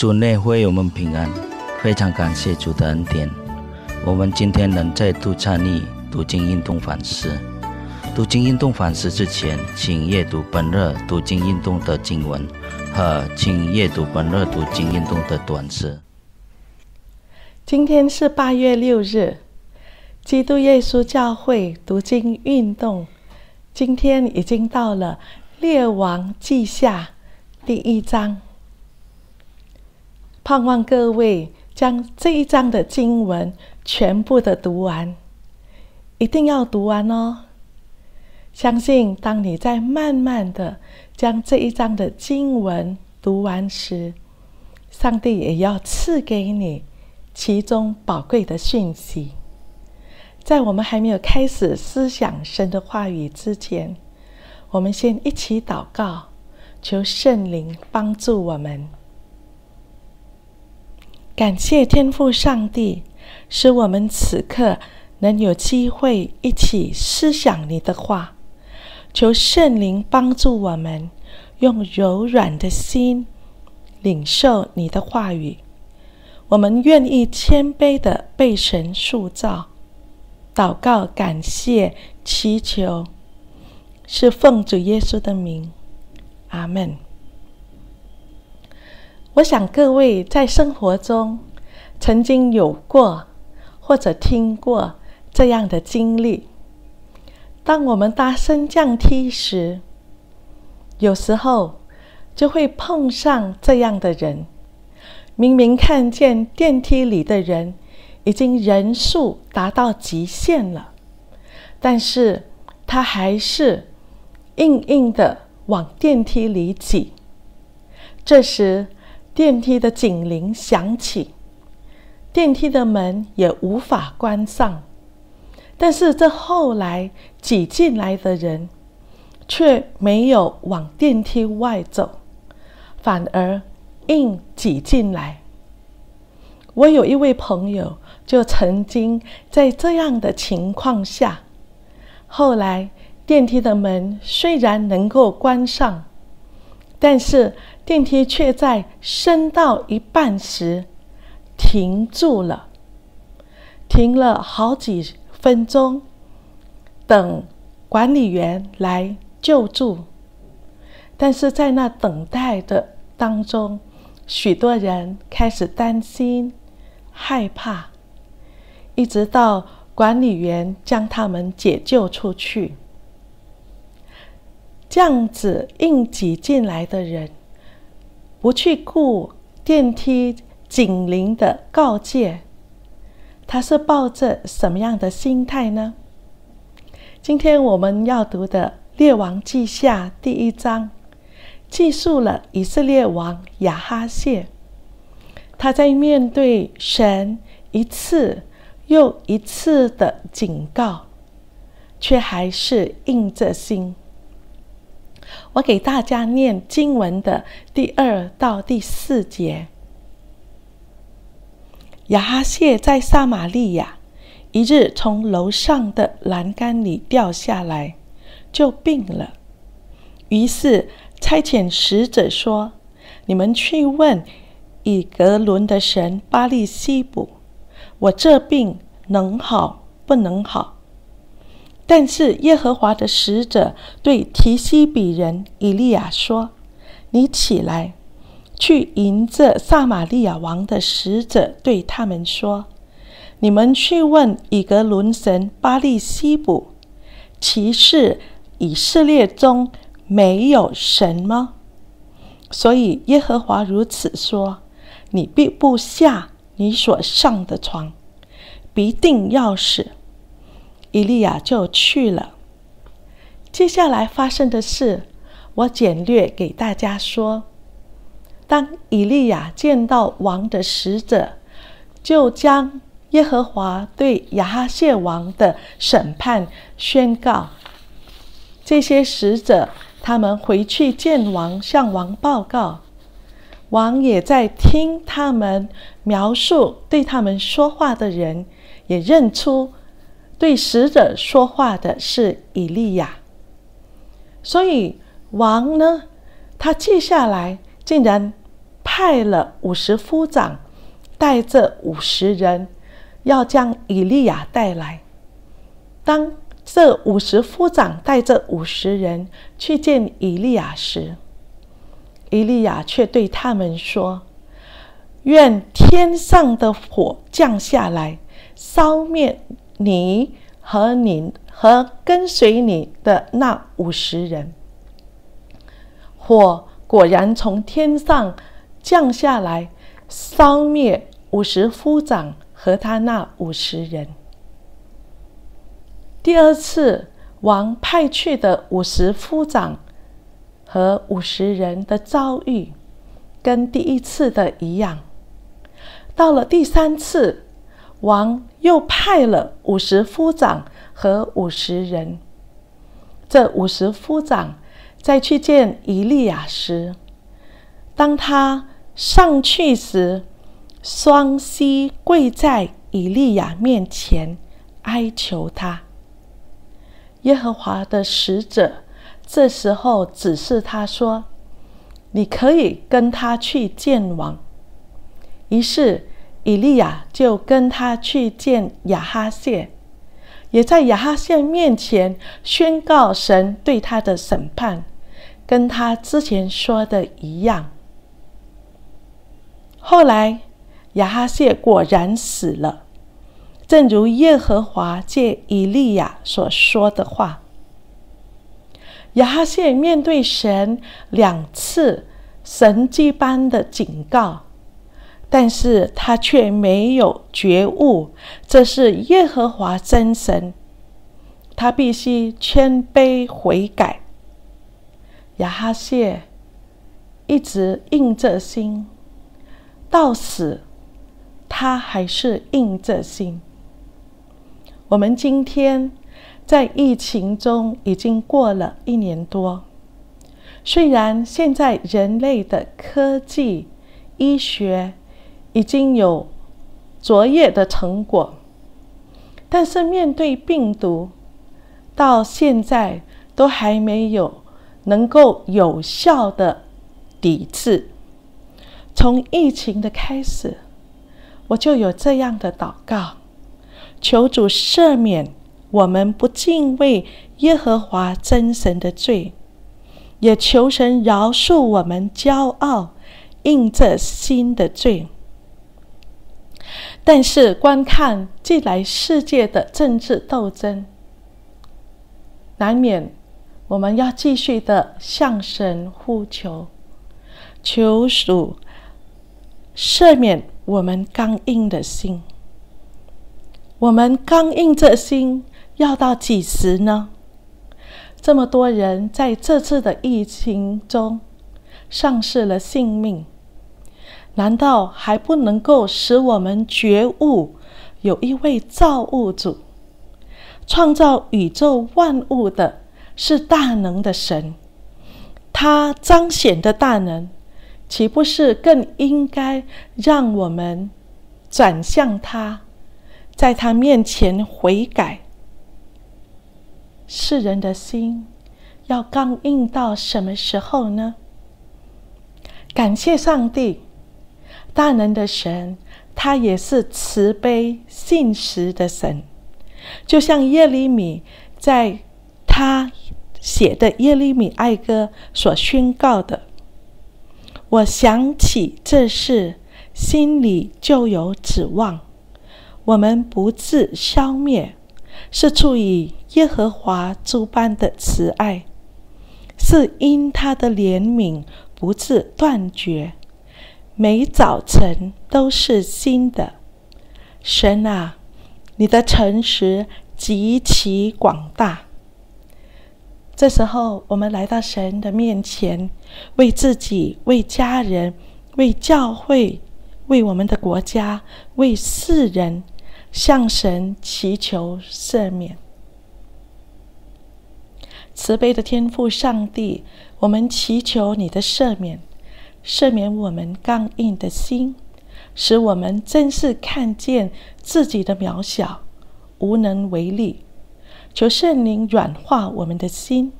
主内会我们平安，非常感谢主的恩典。我们今天能再度参与读经运动反思。读经运动反思之前，请阅读本日读经运动的经文和请阅读本日读经运动的短诗。今天是八月六日，基督耶稣教会读经运动。今天已经到了《列王记下》第一章，盼望各位将这一章的经文全部的读完，一定要读完哦！相信当你在慢慢的将这一章的经文读完时，上帝也要赐给你其中宝贵的讯息。在我们还没有开始思想神的话语之前，我们先一起祷告，求圣灵帮助我们。感谢天父上帝，使我们此刻能有机会一起思想你的话。求圣灵帮助我们，用柔软的心领受你的话语。我们愿意谦卑的被神塑造。祷告、感谢、祈求，是奉主耶稣的名，阿门。我想各位在生活中曾经有过或者听过这样的经历：当我们搭升降梯时，有时候就会碰上这样的人，明明看见电梯里的人。已经人数达到极限了，但是他还是硬硬的往电梯里挤。这时，电梯的警铃响起，电梯的门也无法关上。但是这后来挤进来的人却没有往电梯外走，反而硬挤进来。我有一位朋友。就曾经在这样的情况下，后来电梯的门虽然能够关上，但是电梯却在升到一半时停住了，停了好几分钟，等管理员来救助。但是在那等待的当中，许多人开始担心、害怕。一直到管理员将他们解救出去，这样子硬挤进来的人，不去顾电梯警铃的告诫，他是抱着什么样的心态呢？今天我们要读的《列王记下》第一章，记述了以色列王亚哈谢，他在面对神一次。又一次的警告，却还是硬着心。我给大家念经文的第二到第四节。亚哈谢在撒玛利亚，一日从楼上的栏杆里掉下来，就病了。于是差遣使者说：“你们去问以格伦的神巴利西卜。”我这病能好不能好？但是耶和华的使者对提西比人以利亚说：“你起来，去迎着撒玛利亚王的使者，对他们说：你们去问以格伦神巴利西卜，其是以色列中没有神吗？所以耶和华如此说：你必不下。”你所上的床必定要死。伊利亚就去了。接下来发生的事，我简略给大家说。当以利亚见到王的使者，就将耶和华对亚哈谢王的审判宣告。这些使者，他们回去见王，向王报告。王也在听他们描述，对他们说话的人也认出对使者说话的是以利亚。所以王呢，他接下来竟然派了五十夫长，带着五十人，要将以利亚带来。当这五十夫长带着五十人去见以利亚时，以利亚却对他们说：“愿天上的火降下来，烧灭你和你和跟随你的那五十人。”火果然从天上降下来，烧灭五十夫长和他那五十人。第二次，王派去的五十夫长和五十人的遭遇，跟第一次的一样。到了第三次，王又派了五十夫长和五十人。这五十夫长在去见以利亚时，当他上去时，双膝跪在以利亚面前，哀求他。耶和华的使者这时候指示他说：“你可以跟他去见王。”于是以利亚就跟他去见亚哈谢，也在亚哈谢面前宣告神对他的审判，跟他之前说的一样。后来亚哈谢果然死了。正如耶和华借以利亚所说的话，亚哈谢面对神两次神迹般的警告，但是他却没有觉悟，这是耶和华真神，他必须谦卑悔改。亚哈谢一直硬着心，到死他还是硬着心。我们今天在疫情中已经过了一年多，虽然现在人类的科技、医学已经有卓越的成果，但是面对病毒，到现在都还没有能够有效的抵制。从疫情的开始，我就有这样的祷告。求主赦免我们不敬畏耶和华真神的罪，也求神饶恕我们骄傲、硬着心的罪。但是，观看近来世界的政治斗争，难免我们要继续的向神呼求，求主赦免我们刚硬的心。我们刚硬着心，要到几时呢？这么多人在这次的疫情中丧失了性命，难道还不能够使我们觉悟，有一位造物主，创造宇宙万物的是大能的神？他彰显的大能，岂不是更应该让我们转向他？在他面前悔改，世人的心要刚硬到什么时候呢？感谢上帝，大能的神，他也是慈悲信实的神。就像耶利米在他写的耶利米哀歌所宣告的：“我想起这事，心里就有指望。”我们不自消灭，是出于耶和华诸般的慈爱，是因他的怜悯不自断绝，每早晨都是新的。神啊，你的诚实极其广大。这时候，我们来到神的面前，为自己、为家人、为教会。为我们的国家，为世人，向神祈求赦免。慈悲的天父上帝，我们祈求你的赦免，赦免我们刚硬的心，使我们真是看见自己的渺小、无能为力。求圣灵软化我们的心，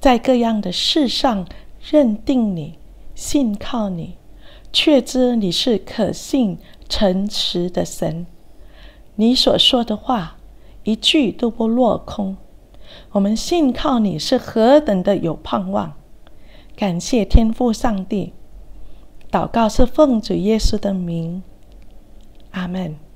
在各样的事上认定你、信靠你，确知你是可信、诚实的神。你所说的话，一句都不落空。我们信靠你是何等的有盼望！感谢天父上帝。祷告是奉主耶稣的名。阿门。